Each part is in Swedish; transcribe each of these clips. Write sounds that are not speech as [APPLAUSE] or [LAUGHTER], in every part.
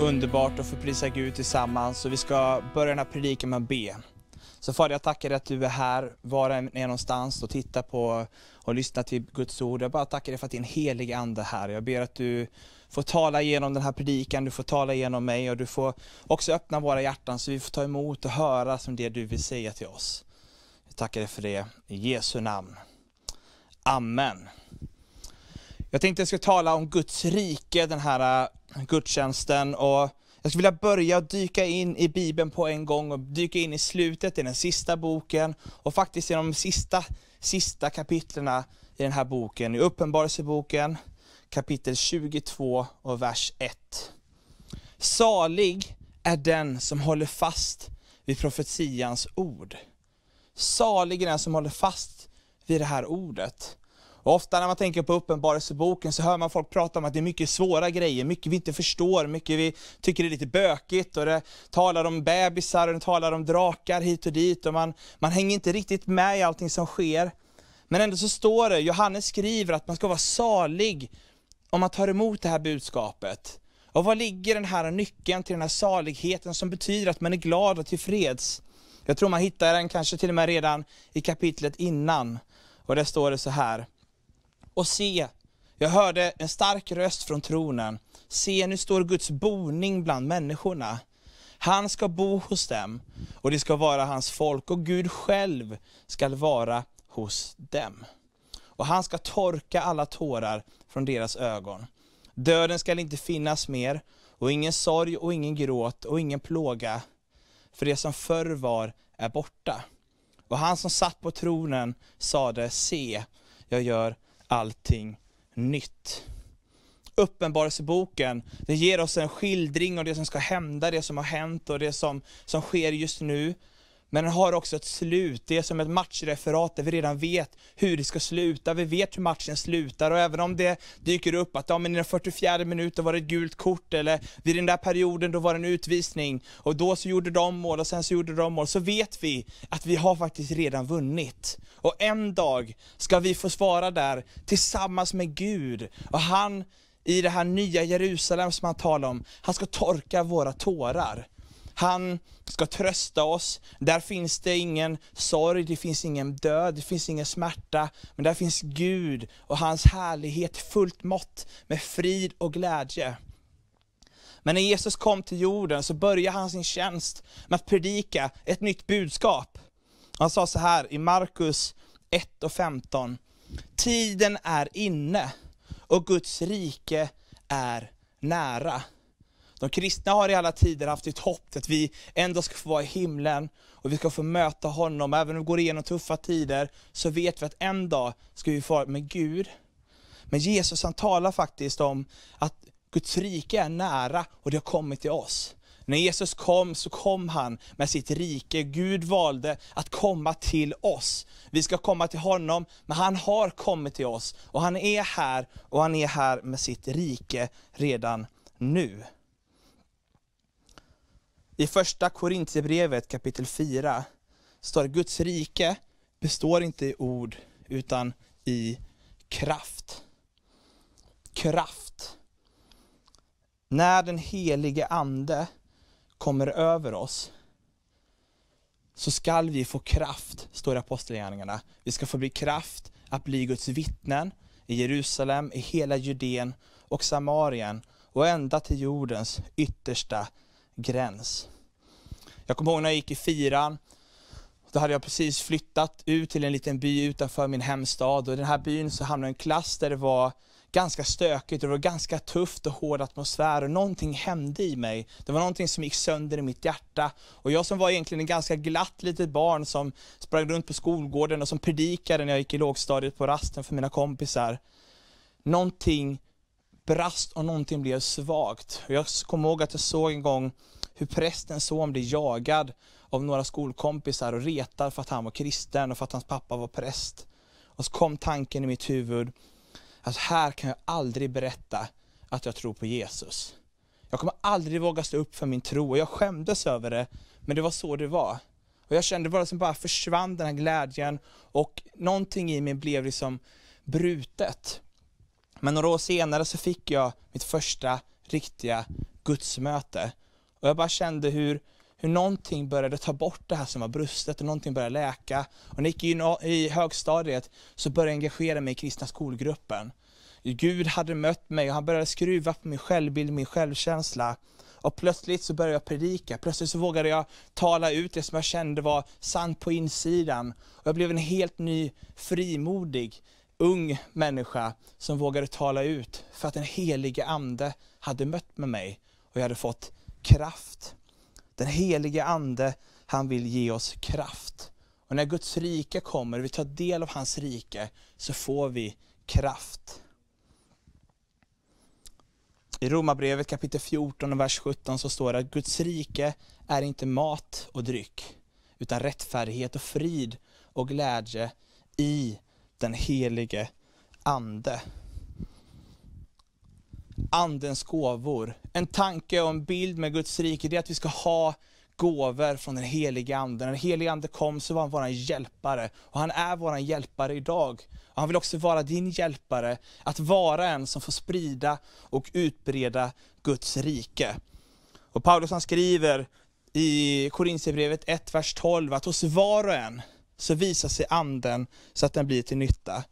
Underbart att få prisa Gud tillsammans. Och vi ska börja den här predikan med att be. Så Fader, jag tackar dig att du är här, var än är någonstans och tittar på och lyssnar till Guds ord. Jag bara tackar dig för att din heliga Ande är här. Jag ber att du får tala genom den här predikan, du får tala genom mig och du får också öppna våra hjärtan så vi får ta emot och höra som det du vill säga till oss. Jag tackar dig för det i Jesu namn. Amen. Jag tänkte jag ska tala om Guds rike den här eh, gudstjänsten och jag skulle vilja börja dyka in i Bibeln på en gång och dyka in i slutet i den sista boken och faktiskt i de sista, sista kapitlerna i den här boken, i Uppenbarelseboken kapitel 22 och vers 1. Salig är den som håller fast vid profetians ord. Salig är den som håller fast vid det här ordet. Ofta när man tänker på Uppenbarelseboken så hör man folk prata om att det är mycket svåra grejer, mycket vi inte förstår, mycket vi tycker är lite bökigt. Och det talar om bebisar och det talar om drakar hit och dit. Och man, man hänger inte riktigt med i allting som sker. Men ändå så står det, Johannes skriver att man ska vara salig om man tar emot det här budskapet. Och vad ligger den här nyckeln till den här saligheten som betyder att man är glad och tillfreds? Jag tror man hittar den kanske till och med redan i kapitlet innan. Och där står det så här. Och se, jag hörde en stark röst från tronen. Se, nu står Guds boning bland människorna. Han ska bo hos dem och det ska vara hans folk och Gud själv ska vara hos dem. Och han ska torka alla tårar från deras ögon. Döden skall inte finnas mer och ingen sorg och ingen gråt och ingen plåga. För det som förr var är borta. Och han som satt på tronen sade, se, jag gör allting nytt. Uppenbarelseboken, det ger oss en skildring av det som ska hända, det som har hänt och det som, som sker just nu. Men den har också ett slut, det är som ett matchreferat där vi redan vet hur det ska sluta, vi vet hur matchen slutar och även om det dyker upp att ja, men i den 44 minuten var det ett gult kort eller vid den där perioden då var det en utvisning och då så gjorde de mål och sen så gjorde de mål, så vet vi att vi har faktiskt redan vunnit. Och en dag ska vi få svara där tillsammans med Gud och han i det här nya Jerusalem som han talar om, han ska torka våra tårar. Han ska trösta oss. Där finns det ingen sorg, det finns ingen död, det finns ingen smärta. Men där finns Gud och hans härlighet fullt mått med frid och glädje. Men när Jesus kom till jorden så började han sin tjänst med att predika ett nytt budskap. Han sa så här i Markus 1 och 15. Tiden är inne och Guds rike är nära. De kristna har i alla tider haft ett hopp att vi ändå ska få vara i himlen och vi ska få möta honom. Även om vi går igenom tuffa tider så vet vi att en dag ska vi få vara med Gud. Men Jesus han talar faktiskt om att Guds rike är nära och det har kommit till oss. När Jesus kom så kom han med sitt rike. Gud valde att komma till oss. Vi ska komma till honom, men han har kommit till oss. Och han är här, och han är här med sitt rike redan nu. I första Korintierbrevet kapitel 4 står det Guds rike består inte i ord utan i kraft. Kraft. När den helige ande kommer över oss så skall vi få kraft, står det i Apostlagärningarna. Vi ska få bli kraft att bli Guds vittnen i Jerusalem, i hela Judeen och Samarien och ända till jordens yttersta gräns. Jag kommer ihåg när jag gick i fyran, då hade jag precis flyttat ut till en liten by utanför min hemstad och i den här byn så hamnade jag i en klass där det var ganska stökigt och det var ganska tufft och hård atmosfär och någonting hände i mig. Det var någonting som gick sönder i mitt hjärta. Och jag som var egentligen en ganska glatt litet barn som sprang runt på skolgården och som predikade när jag gick i lågstadiet på rasten för mina kompisar. Någonting brast och någonting blev svagt. Jag kommer ihåg att jag såg en gång hur prästens son blev jagad av några skolkompisar och retad för att han var kristen och för att hans pappa var präst. Och så kom tanken i mitt huvud, att här kan jag aldrig berätta att jag tror på Jesus. Jag kommer aldrig våga stå upp för min tro och jag skämdes över det, men det var så det var. Och jag kände bara som bara försvann den här glädjen och någonting i mig blev liksom brutet. Men några år senare så fick jag mitt första riktiga gudsmöte. Och jag bara kände hur, hur någonting började ta bort det här som var brustet och någonting började läka. Och när jag gick in i högstadiet så började jag engagera mig i kristna skolgruppen. Gud hade mött mig och han började skruva på min självbild, min självkänsla. Och plötsligt så började jag predika, plötsligt så vågade jag tala ut det som jag kände var sant på insidan. Och jag blev en helt ny, frimodig, ung människa som vågade tala ut för att den helige Ande hade mött med mig och jag hade fått kraft. Den helige Ande, han vill ge oss kraft. Och när Guds rike kommer, vi tar del av hans rike, så får vi kraft. I Romarbrevet kapitel 14 och vers 17 så står det att Guds rike är inte mat och dryck, utan rättfärdighet och frid och glädje i den helige Ande. Andens gåvor. En tanke och en bild med Guds rike, det är att vi ska ha gåvor från den helige Ande. När den helige Ande kom så var han vår hjälpare, och han är vår hjälpare idag. Och han vill också vara din hjälpare, att vara en som får sprida och utbreda Guds rike. Och Paulus han skriver i Korintierbrevet 1, vers 12, att hos var och en så visar sig anden så att den blir till nytta.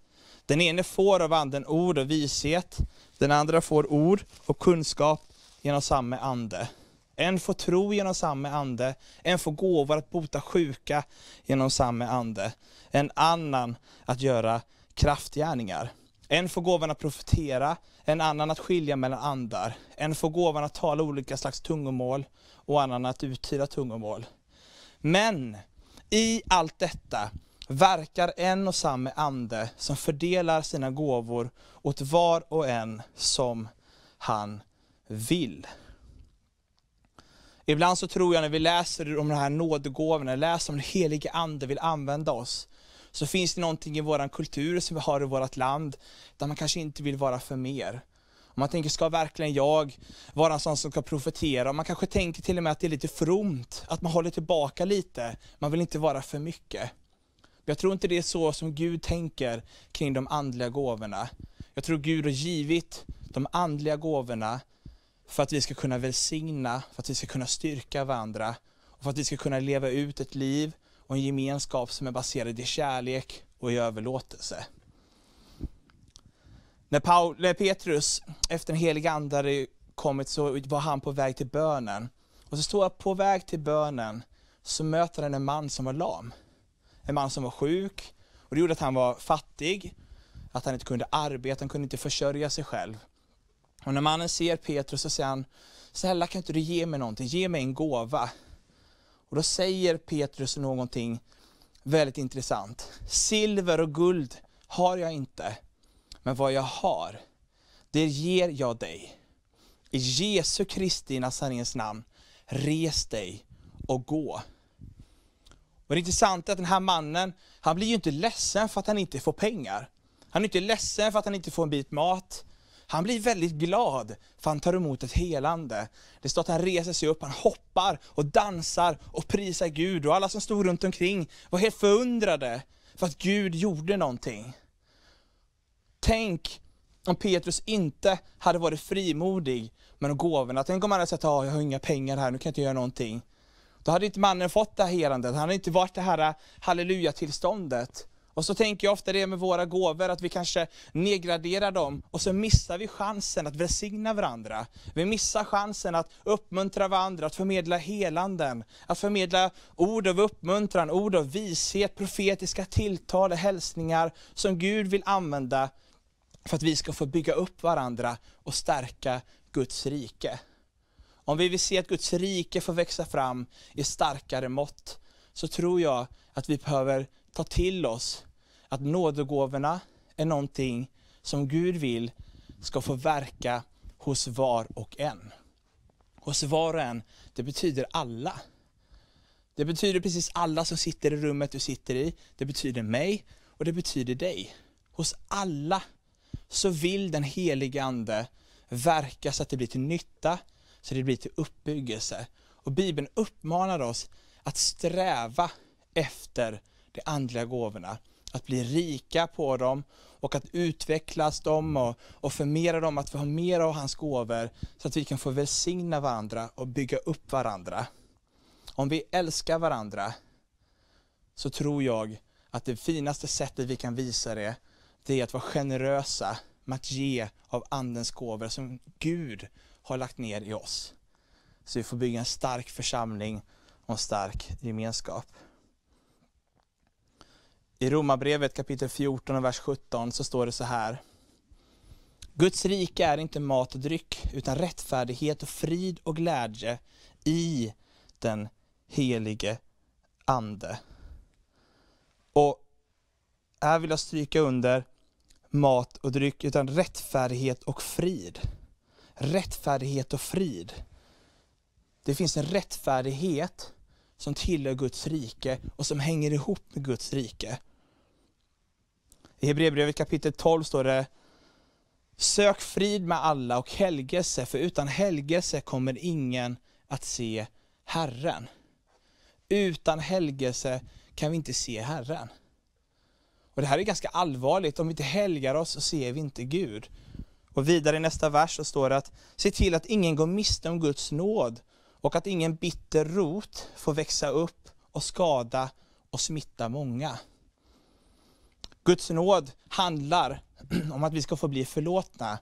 Den ene får av anden ord och vishet, den andra får ord och kunskap genom samma ande. En får tro genom samma ande, en får gåvor att bota sjuka genom samma ande, en annan att göra kraftgärningar. En får gåvan att profetera, en annan att skilja mellan andar. En får gåvan att tala olika slags tungomål och annan att uttyda tungomål. Men i allt detta verkar en och samma ande som fördelar sina gåvor åt var och en som han vill. Ibland så tror jag när vi läser om de här nådegåvorna, läser om den helige ande vill använda oss, så finns det någonting i vår kultur som vi har i vårt land, där man kanske inte vill vara för mer. Och man tänker, ska verkligen jag vara en sån som ska profetera? Och man kanske tänker till och med att det är lite fromt, att man håller tillbaka lite, man vill inte vara för mycket. Jag tror inte det är så som Gud tänker kring de andliga gåvorna. Jag tror Gud har givit de andliga gåvorna för att vi ska kunna välsigna, för att vi ska kunna styrka varandra, och för att vi ska kunna leva ut ett liv och en gemenskap som är baserad i kärlek och i överlåtelse. När, Paul, när Petrus efter den helige Ande hade kommit så var han på väg till bönen. Och så står han på väg till bönen så möter han en man som var lam. En man som var sjuk och det gjorde att han var fattig, att han inte kunde arbeta, han kunde inte försörja sig själv. Och när mannen ser Petrus så säger han, snälla kan inte du ge mig någonting, ge mig en gåva. Och då säger Petrus någonting väldigt intressant. Silver och guld har jag inte, men vad jag har, det ger jag dig. I Jesu Kristi Nazarens namn, res dig och gå. Och det intressanta är att den här mannen, han blir ju inte ledsen för att han inte får pengar. Han är inte ledsen för att han inte får en bit mat. Han blir väldigt glad för han tar emot ett helande. Det står att han reser sig upp, han hoppar och dansar och prisar Gud. Och alla som stod runt omkring var helt förundrade för att Gud gjorde någonting. Tänk om Petrus inte hade varit frimodig med de gåvorna. Tänk om han hade sagt, att jag har inga pengar här, nu kan jag inte göra någonting. Då hade inte mannen fått det här helandet, han hade inte varit det här halleluja-tillståndet. Och så tänker jag ofta det med våra gåvor, att vi kanske nedgraderar dem och så missar vi chansen att välsigna varandra. Vi missar chansen att uppmuntra varandra, att förmedla helanden, att förmedla ord av uppmuntran, ord av vishet, profetiska tilltal och hälsningar som Gud vill använda för att vi ska få bygga upp varandra och stärka Guds rike. Om vi vill se att Guds rike får växa fram i starkare mått, så tror jag att vi behöver ta till oss att nådegåvorna är någonting som Gud vill ska få verka hos var och en. Hos var och en, det betyder alla. Det betyder precis alla som sitter i rummet du sitter i. Det betyder mig och det betyder dig. Hos alla så vill den helige Ande verka så att det blir till nytta, så det blir till uppbyggelse. Och Bibeln uppmanar oss att sträva efter de andliga gåvorna. Att bli rika på dem och att utvecklas dem och, och förmera dem, att vi har mer av hans gåvor så att vi kan få välsigna varandra och bygga upp varandra. Om vi älskar varandra så tror jag att det finaste sättet vi kan visa det, det är att vara generösa med att ge av Andens gåvor som Gud har lagt ner i oss. Så vi får bygga en stark församling och en stark gemenskap. I Romarbrevet kapitel 14 och vers 17 så står det så här. Guds rike är inte mat och dryck, utan rättfärdighet och frid och glädje i den helige Ande. Och här vill jag stryka under mat och dryck, utan rättfärdighet och frid. Rättfärdighet och frid. Det finns en rättfärdighet som tillhör Guds rike och som hänger ihop med Guds rike. I Hebreerbrevet kapitel 12 står det Sök frid med alla och helgelse, för utan helgelse kommer ingen att se Herren. Utan helgelse kan vi inte se Herren. Och Det här är ganska allvarligt, om vi inte helgar oss så ser vi inte Gud. Och vidare i nästa vers så står det att se till att ingen går miste om Guds nåd och att ingen bitter rot får växa upp och skada och smitta många. Guds nåd handlar [CLEARS THROAT] om att vi ska få bli förlåtna,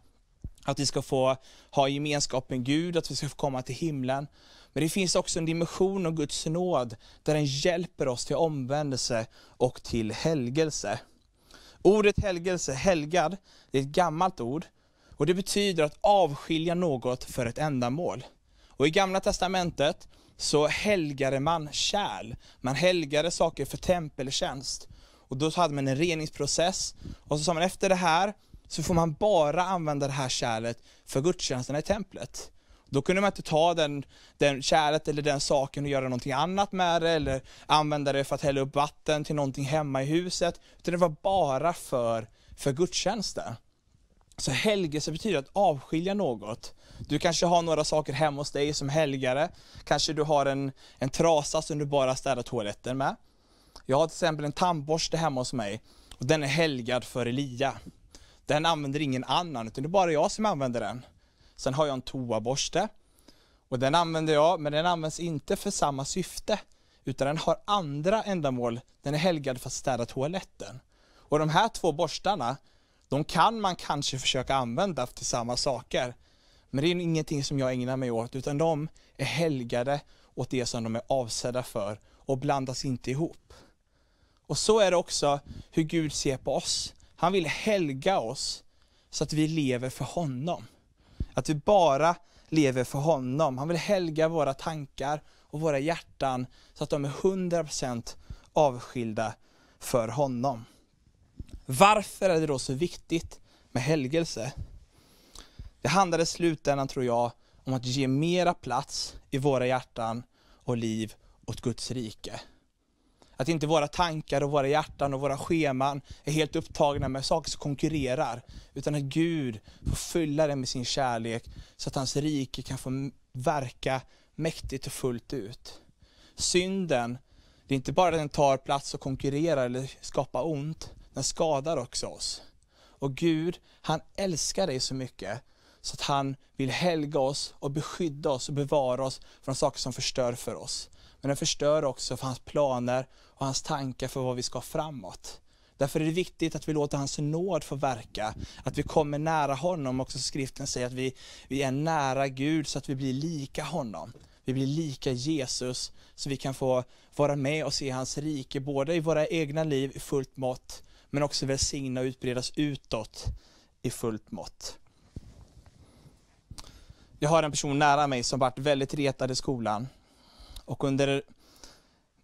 att vi ska få ha gemenskap med Gud, att vi ska få komma till himlen. Men det finns också en dimension av Guds nåd där den hjälper oss till omvändelse och till helgelse. Ordet helgelse, helgad, det är ett gammalt ord och det betyder att avskilja något för ett ändamål. Och i gamla testamentet så helgade man kärl. Man helgade saker för tempeltjänst. Och då hade man en reningsprocess. Och så sa man efter det här så får man bara använda det här kärlet för gudstjänsterna i templet. Då kunde man inte ta den, den kärlet eller den saken och göra någonting annat med det, eller använda det för att hälla upp vatten till någonting hemma i huset. Utan det var bara för, för gudstjänsten. Så helgelse betyder att avskilja något. Du kanske har några saker hemma hos dig som helgare. Kanske du har en, en trasa som du bara städar toaletten med. Jag har till exempel en tandborste hemma hos mig och den är helgad för Elia. Den använder ingen annan, utan det är bara jag som använder den. Sen har jag en toaborste och den använder jag, men den används inte för samma syfte, utan den har andra ändamål. Den är helgad för att städa toaletten. Och de här två borstarna, de kan man kanske försöka använda till samma saker. Men det är ingenting som jag ägnar mig åt, utan de är helgade åt det som de är avsedda för och blandas inte ihop. Och så är det också hur Gud ser på oss. Han vill helga oss så att vi lever för honom. Att vi bara lever för honom. Han vill helga våra tankar och våra hjärtan så att de är 100% avskilda för honom. Varför är det då så viktigt med helgelse? Det handlar i slutändan, tror jag, om att ge mera plats i våra hjärtan och liv åt Guds rike. Att inte våra tankar och våra hjärtan och våra scheman är helt upptagna med saker som konkurrerar. Utan att Gud får fylla det med sin kärlek så att hans rike kan få verka mäktigt och fullt ut. Synden, det är inte bara att den tar plats och konkurrerar eller skapar ont, den skadar också oss. Och Gud, han älskar dig så mycket så att han vill helga oss och beskydda oss och bevara oss från saker som förstör för oss. Men den förstör också för hans planer och hans tankar för vad vi ska framåt. Därför är det viktigt att vi låter hans nåd få verka, att vi kommer nära honom. Också skriften säger att vi, vi är nära Gud så att vi blir lika honom. Vi blir lika Jesus, så vi kan få vara med och se hans rike, både i våra egna liv i fullt mått, men också välsigna och utbredas utåt i fullt mått. Jag har en person nära mig som varit väldigt retad i skolan. Och under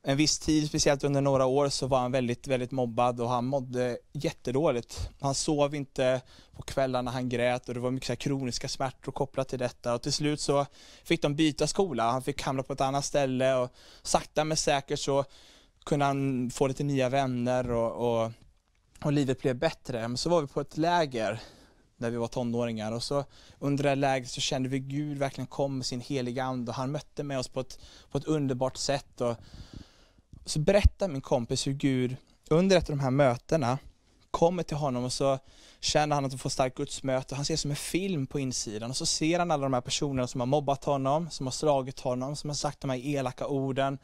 en viss tid, speciellt under några år, så var han väldigt, väldigt mobbad och han mådde jättedåligt. Han sov inte på kvällarna, han grät och det var mycket så här kroniska smärtor kopplat till detta. Och till slut så fick de byta skola, han fick hamna på ett annat ställe och sakta men säkert så kunde han få lite nya vänner och, och, och livet blev bättre. Men så var vi på ett läger när vi var tonåringar och så under det läget så kände vi Gud verkligen kom med sin heliga Ande och han mötte med oss på ett, på ett underbart sätt. Och så berättar min kompis hur Gud under ett av de här mötena kommer till honom och så känner han att han får starkt gudsmöte. Han ser som en film på insidan och så ser han alla de här personerna som har mobbat honom, som har slagit honom, som har sagt de här elaka orden.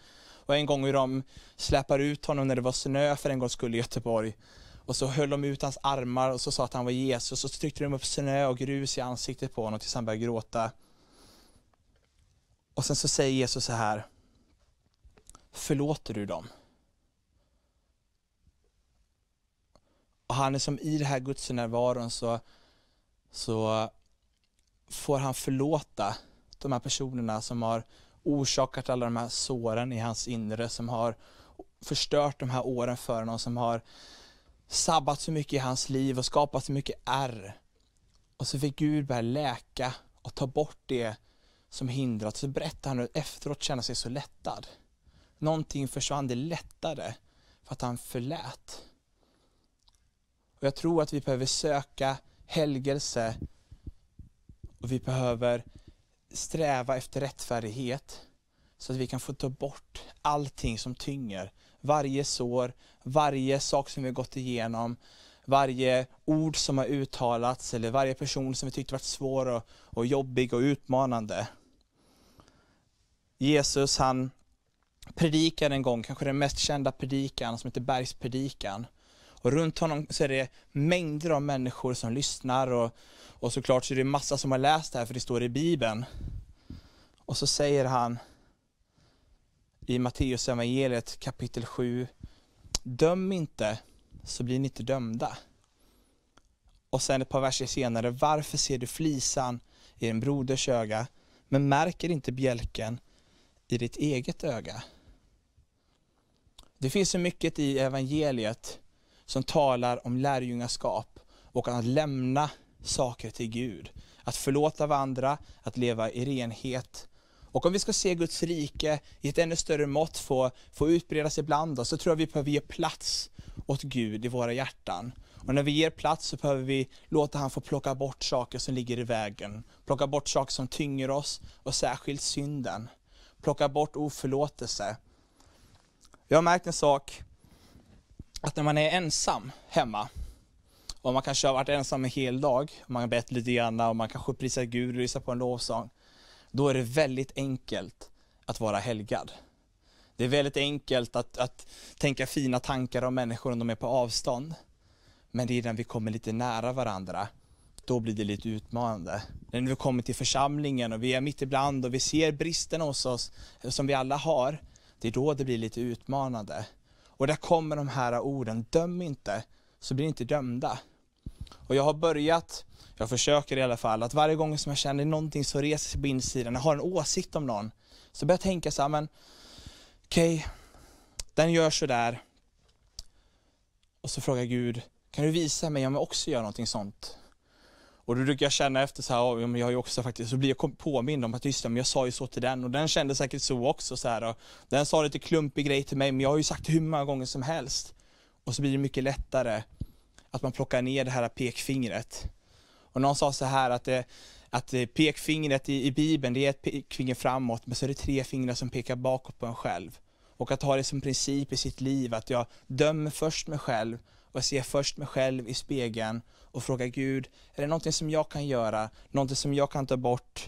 Och en gång hur de släpar ut honom när det var snö för en gångs skull i Göteborg. Och så höll de ut hans armar och så sa att han var Jesus och så tryckte de upp snö och grus i ansiktet på honom tills han började gråta. Och sen så säger Jesus så här, förlåter du dem? Och han är som i det här gudsnärvaron så, så får han förlåta de här personerna som har orsakat alla de här såren i hans inre, som har förstört de här åren för honom, som har sabbat så mycket i hans liv och skapat så mycket ärr. Och så fick Gud börja läka och ta bort det som hindrat. Så berättar han att efteråt känner sig så lättad. Någonting försvann, det lättade för att han förlät. Och jag tror att vi behöver söka helgelse och vi behöver sträva efter rättfärdighet så att vi kan få ta bort allting som tynger. Varje sår, varje sak som vi har gått igenom, varje ord som har uttalats eller varje person som vi tyckte varit svår och, och jobbig och utmanande. Jesus han predikade en gång, kanske den mest kända predikan som heter Bergspredikan. Och runt honom så är det mängder av människor som lyssnar och, och såklart så är det massa som har läst det här för det står i Bibeln. Och så säger han i Matteus evangeliet kapitel 7, döm inte så blir ni inte dömda. Och sen ett par verser senare, varför ser du flisan i din broders öga men märker inte bjälken i ditt eget öga? Det finns så mycket i evangeliet som talar om lärjungaskap och att lämna saker till Gud. Att förlåta varandra, att leva i renhet. Och om vi ska se Guds rike i ett ännu större mått få, få utbreda sig bland oss, så tror jag vi behöver ge plats åt Gud i våra hjärtan. Och när vi ger plats så behöver vi låta han få plocka bort saker som ligger i vägen. Plocka bort saker som tynger oss och särskilt synden. Plocka bort oförlåtelse. Jag har märkt en sak, att när man är ensam hemma, och man kanske har varit ensam en hel dag, och man har bett lite grann och man kanske prisar Gud och lyssnar på en lovsång, då är det väldigt enkelt att vara helgad. Det är väldigt enkelt att, att tänka fina tankar om människor om de är på avstånd. Men det är när vi kommer lite nära varandra, då blir det lite utmanande. När vi kommer till församlingen och vi är mitt ibland och vi ser bristerna hos oss, eh, som vi alla har, det är då det blir lite utmanande. Och där kommer de här orden, döm inte, så blir ni inte dömda. Och jag har börjat, jag försöker i alla fall, att varje gång som jag känner någonting som reser sig på insidan, jag har en åsikt om någon, så börjar jag tänka så här, men okej, okay, den gör så där. Och så frågar Gud, kan du visa mig om jag också gör någonting sånt? Och då brukar jag känna efter så här, ja, men jag har ju också faktiskt, så blir jag påmind om att just det, men jag sa ju så till den och den kände säkert så också. Så här, och den sa lite klumpig grej till mig, men jag har ju sagt hur många gånger som helst. Och så blir det mycket lättare att man plockar ner det här pekfingret. Och någon sa så här att, det, att eh, pekfingret i, i Bibeln, det är ett pekfinger framåt, men så är det tre fingrar som pekar bakåt på en själv. Och att ha det som princip i sitt liv, att jag dömer först mig själv och jag ser först mig själv i spegeln och frågar Gud, är det någonting som jag kan göra, någonting som jag kan ta bort,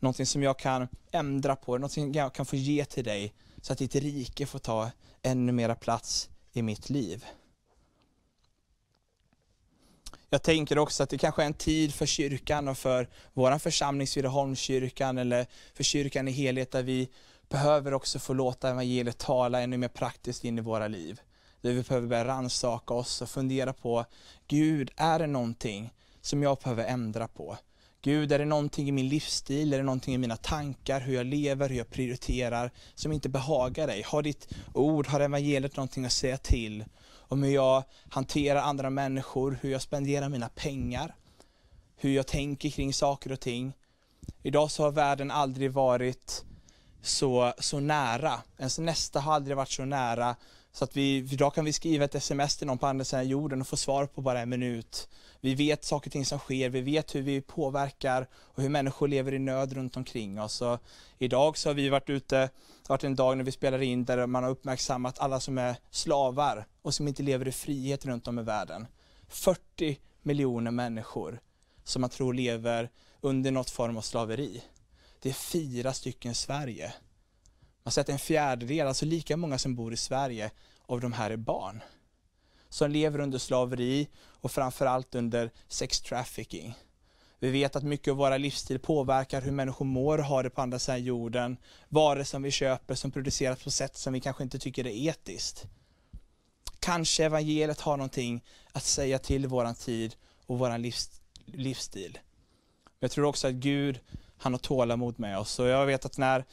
någonting som jag kan ändra på, någonting jag kan få ge till dig så att ditt rike får ta ännu mera plats i mitt liv. Jag tänker också att det kanske är en tid för kyrkan och för vår församling Svireholmskyrkan eller för kyrkan i helhet där vi behöver också få låta evangeliet tala ännu mer praktiskt in i våra liv. Där vi behöver börja rannsaka oss och fundera på, Gud, är det någonting som jag behöver ändra på? Gud, är det någonting i min livsstil, är det någonting i mina tankar, hur jag lever, hur jag prioriterar, som inte behagar dig? Har ditt ord, har evangeliet någonting att säga till om hur jag hanterar andra människor, hur jag spenderar mina pengar, hur jag tänker kring saker och ting? Idag så har världen aldrig varit så, så nära. Ens nästa har aldrig varit så nära så att vi, idag kan vi skriva ett sms till någon på andra sidan jorden och få svar på bara en minut. Vi vet saker och ting som sker, vi vet hur vi påverkar och hur människor lever i nöd runt omkring oss. Och idag så har vi varit ute, det har varit en dag när vi spelar in där man har uppmärksammat alla som är slavar och som inte lever i frihet runt om i världen. 40 miljoner människor som man tror lever under något form av slaveri. Det är fyra stycken Sverige. Man säger att en fjärdedel, alltså lika många som bor i Sverige, av de här är barn. Som lever under slaveri och framförallt under sex trafficking. Vi vet att mycket av våra livsstil påverkar hur människor mår och har det på andra sidan jorden. Varor som vi köper som produceras på sätt som vi kanske inte tycker är etiskt. Kanske evangeliet har någonting att säga till våran tid och våran livs, livsstil. Jag tror också att Gud, han har tålamod med oss. Och jag vet att när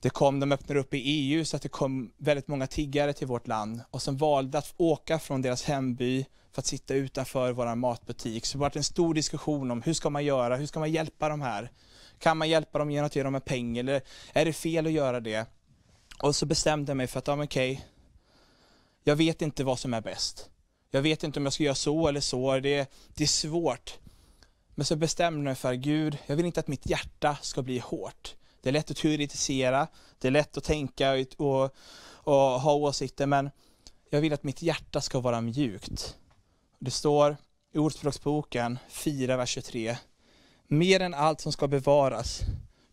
det kom, de öppnade upp i EU så att det kom väldigt många tiggare till vårt land och som valde att åka från deras hemby för att sitta utanför vår matbutik. Så det var en stor diskussion om hur ska man göra, hur ska man hjälpa de här? Kan man hjälpa dem genom att ge dem en peng eller är det fel att göra det? Och så bestämde jag mig för att, ja okej, okay, jag vet inte vad som är bäst. Jag vet inte om jag ska göra så eller så, det, det är svårt. Men så bestämde jag mig för, Gud, jag vill inte att mitt hjärta ska bli hårt. Det är lätt att teoretisera, det är lätt att tänka och, och ha åsikter, men jag vill att mitt hjärta ska vara mjukt. Det står i Ordspråksboken 4, vers 23. Mer än allt som ska bevaras,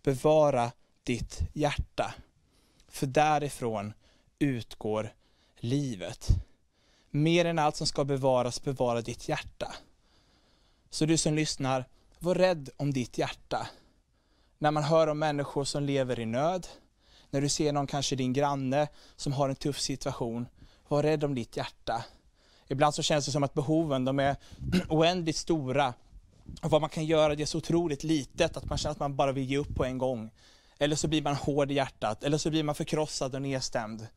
bevara ditt hjärta. För därifrån utgår livet. Mer än allt som ska bevaras, bevara ditt hjärta. Så du som lyssnar, var rädd om ditt hjärta när man hör om människor som lever i nöd, när du ser någon, kanske din granne, som har en tuff situation, var rädd om ditt hjärta. Ibland så känns det som att behoven, de är [CLEARS THROAT] oändligt stora. Och vad man kan göra, det är så otroligt litet att man känner att man bara vill ge upp på en gång. Eller så blir man hård i hjärtat, eller så blir man förkrossad och nedstämd.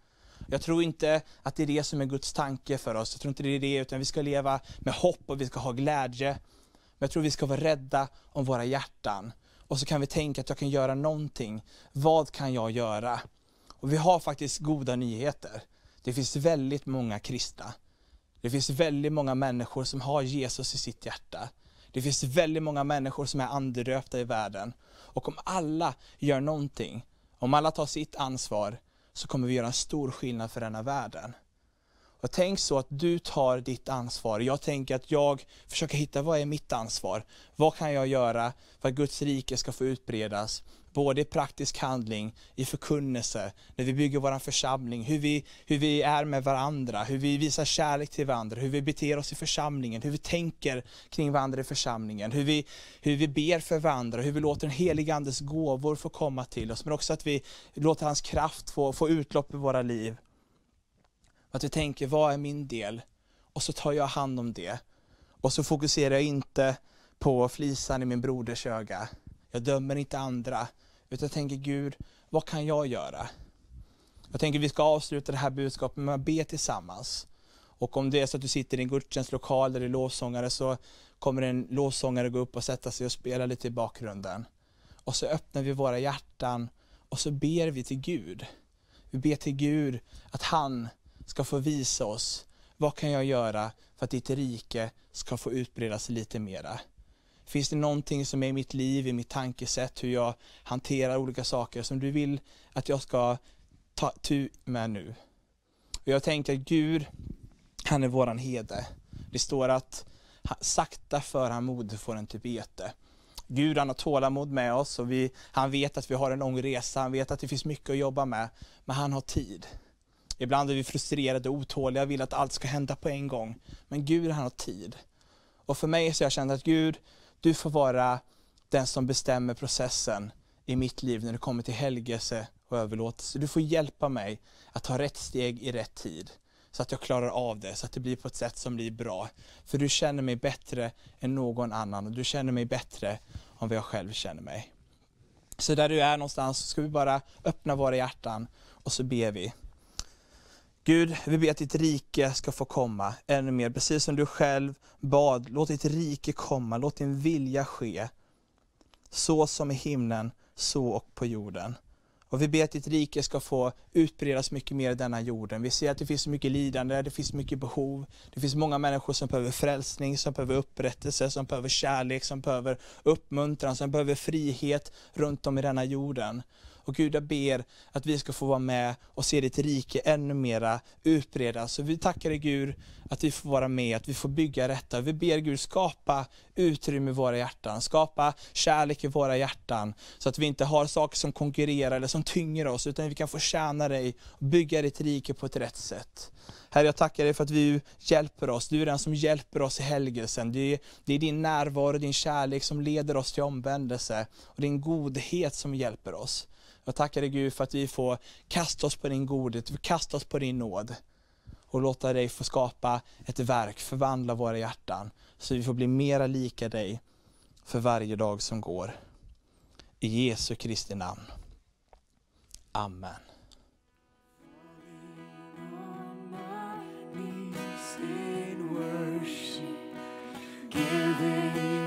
Jag tror inte att det är det som är Guds tanke för oss. Jag tror inte det är det, utan vi ska leva med hopp och vi ska ha glädje. Men jag tror vi ska vara rädda om våra hjärtan. Och så kan vi tänka att jag kan göra någonting. Vad kan jag göra? Och vi har faktiskt goda nyheter. Det finns väldigt många kristna. Det finns väldigt många människor som har Jesus i sitt hjärta. Det finns väldigt många människor som är andedöpta i världen. Och om alla gör någonting, om alla tar sitt ansvar, så kommer vi göra en stor skillnad för denna världen. Och tänk så att du tar ditt ansvar. Jag tänker att jag försöker hitta vad är mitt ansvar? Vad kan jag göra för att Guds rike ska få utbredas? Både i praktisk handling, i förkunnelse, när vi bygger vår församling, hur vi, hur vi är med varandra, hur vi visar kärlek till varandra, hur vi beter oss i församlingen, hur vi tänker kring varandra i församlingen, hur vi, hur vi ber för varandra, hur vi låter den helige Andes gåvor få komma till oss, men också att vi låter hans kraft få, få utlopp i våra liv. Att vi tänker, vad är min del? Och så tar jag hand om det. Och så fokuserar jag inte på flisan i min broders öga. Jag dömer inte andra, utan jag tänker Gud, vad kan jag göra? Jag tänker vi ska avsluta det här budskapet med att be tillsammans. Och om det är så att du sitter i en gudstjänstlokal där det är lovsångare så kommer en lovsångare gå upp och sätta sig och spela lite i bakgrunden. Och så öppnar vi våra hjärtan och så ber vi till Gud. Vi ber till Gud att han ska få visa oss, vad kan jag göra för att ditt rike ska få utbredas lite mera? Finns det någonting som är i mitt liv, i mitt tankesätt, hur jag hanterar olika saker som du vill att jag ska ta tu med nu? Och jag tänker att Gud, han är våran hede. Det står att sakta för han mod får en typ till bete. Gud han har tålamod med oss och vi, han vet att vi har en lång resa, han vet att det finns mycket att jobba med, men han har tid. Ibland är vi frustrerade och otåliga, och vill att allt ska hända på en gång. Men Gud han har tid. Och för mig så har jag känt att Gud, du får vara den som bestämmer processen i mitt liv när det kommer till helgelse och överlåtelse. Du får hjälpa mig att ta rätt steg i rätt tid. Så att jag klarar av det, så att det blir på ett sätt som blir bra. För du känner mig bättre än någon annan och du känner mig bättre än vad jag själv känner mig. Så där du är någonstans ska vi bara öppna våra hjärtan och så ber vi. Gud, vi ber att ditt rike ska få komma ännu mer, precis som du själv bad. Låt ditt rike komma, låt din vilja ske. Så som i himlen, så och på jorden. Och vi ber att ditt rike ska få utbredas mycket mer i denna jorden. Vi ser att det finns så mycket lidande, det finns mycket behov. Det finns många människor som behöver frälsning, som behöver upprättelse, som behöver kärlek, som behöver uppmuntran, som behöver frihet runt om i denna jorden. Och Gud, jag ber att vi ska få vara med och se ditt rike ännu mera utbredas. Så vi tackar dig Gud att vi får vara med, att vi får bygga detta. Vi ber Gud skapa utrymme i våra hjärtan, skapa kärlek i våra hjärtan. Så att vi inte har saker som konkurrerar eller som tynger oss, utan vi kan få tjäna dig och bygga ditt rike på ett rätt sätt. Herre, jag tackar dig för att du hjälper oss. Du är den som hjälper oss i helgelsen. Det är, det är din närvaro, din kärlek som leder oss till omvändelse. Och din godhet som hjälper oss. Jag tackar dig Gud för att vi får kasta oss på din godhet, kasta oss på din nåd. Och låta dig få skapa ett verk, förvandla våra hjärtan. Så vi får bli mera lika dig för varje dag som går. I Jesu Kristi namn. Amen. in worship, giving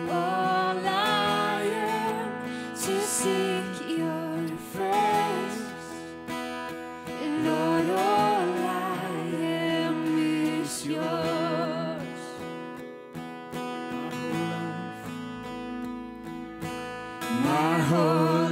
my whole.